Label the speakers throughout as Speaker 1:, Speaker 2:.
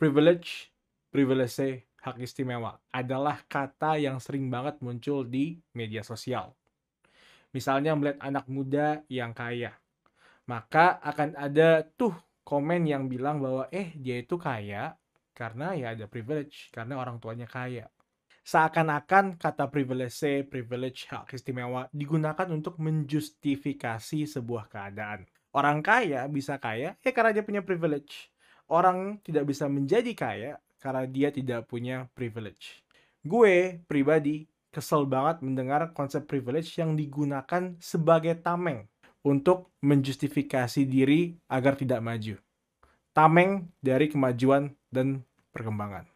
Speaker 1: Privilege, privilege, hak istimewa adalah kata yang sering banget muncul di media sosial. Misalnya melihat anak muda yang kaya, maka akan ada tuh komen yang bilang bahwa eh dia itu kaya karena ya ada privilege, karena orang tuanya kaya. Seakan-akan kata privilege, privilege, hak istimewa digunakan untuk menjustifikasi sebuah keadaan. Orang kaya bisa kaya ya karena dia punya privilege orang tidak bisa menjadi kaya karena dia tidak punya privilege. Gue pribadi kesel banget mendengar konsep privilege yang digunakan sebagai tameng untuk menjustifikasi diri agar tidak maju. Tameng dari kemajuan dan perkembangan.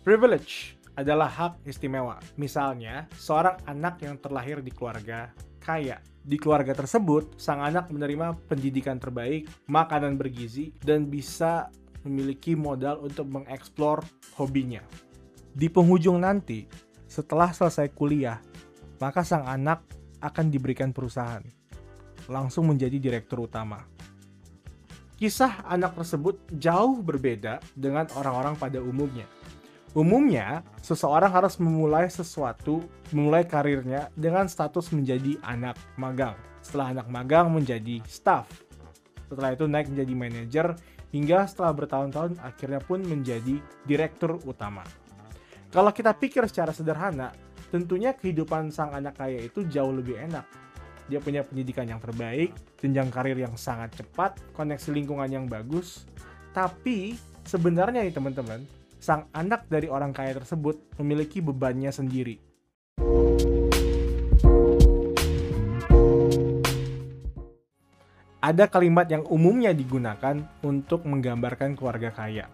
Speaker 1: Privilege adalah hak istimewa. Misalnya, seorang anak yang terlahir di keluarga kaya. Di keluarga tersebut, sang anak menerima pendidikan terbaik, makanan bergizi, dan bisa memiliki modal untuk mengeksplor hobinya. Di penghujung nanti, setelah selesai kuliah, maka sang anak akan diberikan perusahaan, langsung menjadi direktur utama. Kisah anak tersebut jauh berbeda dengan orang-orang pada umumnya Umumnya, seseorang harus memulai sesuatu, memulai karirnya dengan status menjadi anak magang. Setelah anak magang menjadi staff. Setelah itu naik menjadi manajer, hingga setelah bertahun-tahun akhirnya pun menjadi direktur utama. Kalau kita pikir secara sederhana, tentunya kehidupan sang anak kaya itu jauh lebih enak. Dia punya pendidikan yang terbaik, jenjang karir yang sangat cepat, koneksi lingkungan yang bagus. Tapi sebenarnya nih teman-teman, sang anak dari orang kaya tersebut memiliki bebannya sendiri. Ada kalimat yang umumnya digunakan untuk menggambarkan keluarga kaya,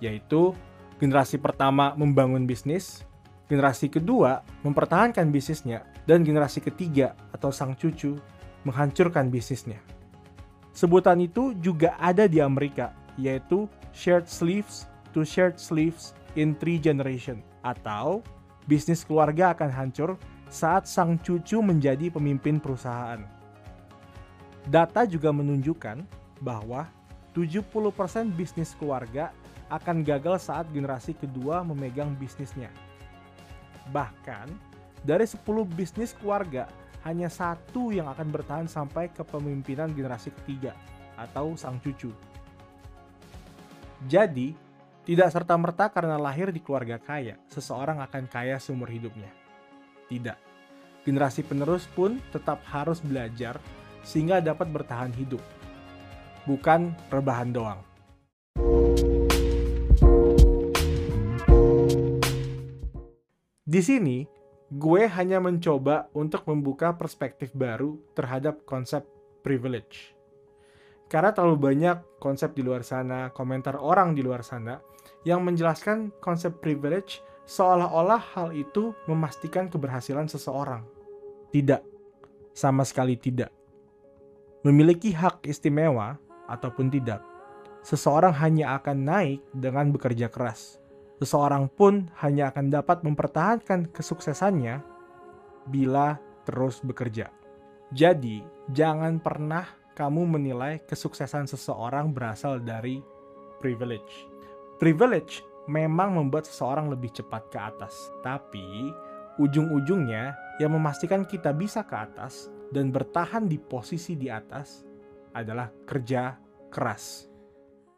Speaker 1: yaitu generasi pertama membangun bisnis, generasi kedua mempertahankan bisnisnya, dan generasi ketiga atau sang cucu menghancurkan bisnisnya. Sebutan itu juga ada di Amerika, yaitu shared sleeves to shared sleeves in three generation atau bisnis keluarga akan hancur saat sang cucu menjadi pemimpin perusahaan. Data juga menunjukkan bahwa 70% bisnis keluarga akan gagal saat generasi kedua memegang bisnisnya. Bahkan, dari 10 bisnis keluarga, hanya satu yang akan bertahan sampai kepemimpinan generasi ketiga atau sang cucu. Jadi, tidak serta-merta karena lahir di keluarga kaya, seseorang akan kaya seumur hidupnya. Tidak. Generasi penerus pun tetap harus belajar sehingga dapat bertahan hidup. Bukan rebahan doang. Di sini, gue hanya mencoba untuk membuka perspektif baru terhadap konsep privilege. Karena terlalu banyak konsep di luar sana, komentar orang di luar sana yang menjelaskan konsep privilege seolah-olah hal itu memastikan keberhasilan seseorang. Tidak, sama sekali tidak. Memiliki hak istimewa ataupun tidak, seseorang hanya akan naik dengan bekerja keras. Seseorang pun hanya akan dapat mempertahankan kesuksesannya bila terus bekerja. Jadi, jangan pernah kamu menilai kesuksesan seseorang berasal dari privilege Privilege memang membuat seseorang lebih cepat ke atas, tapi ujung-ujungnya yang memastikan kita bisa ke atas dan bertahan di posisi di atas adalah kerja keras.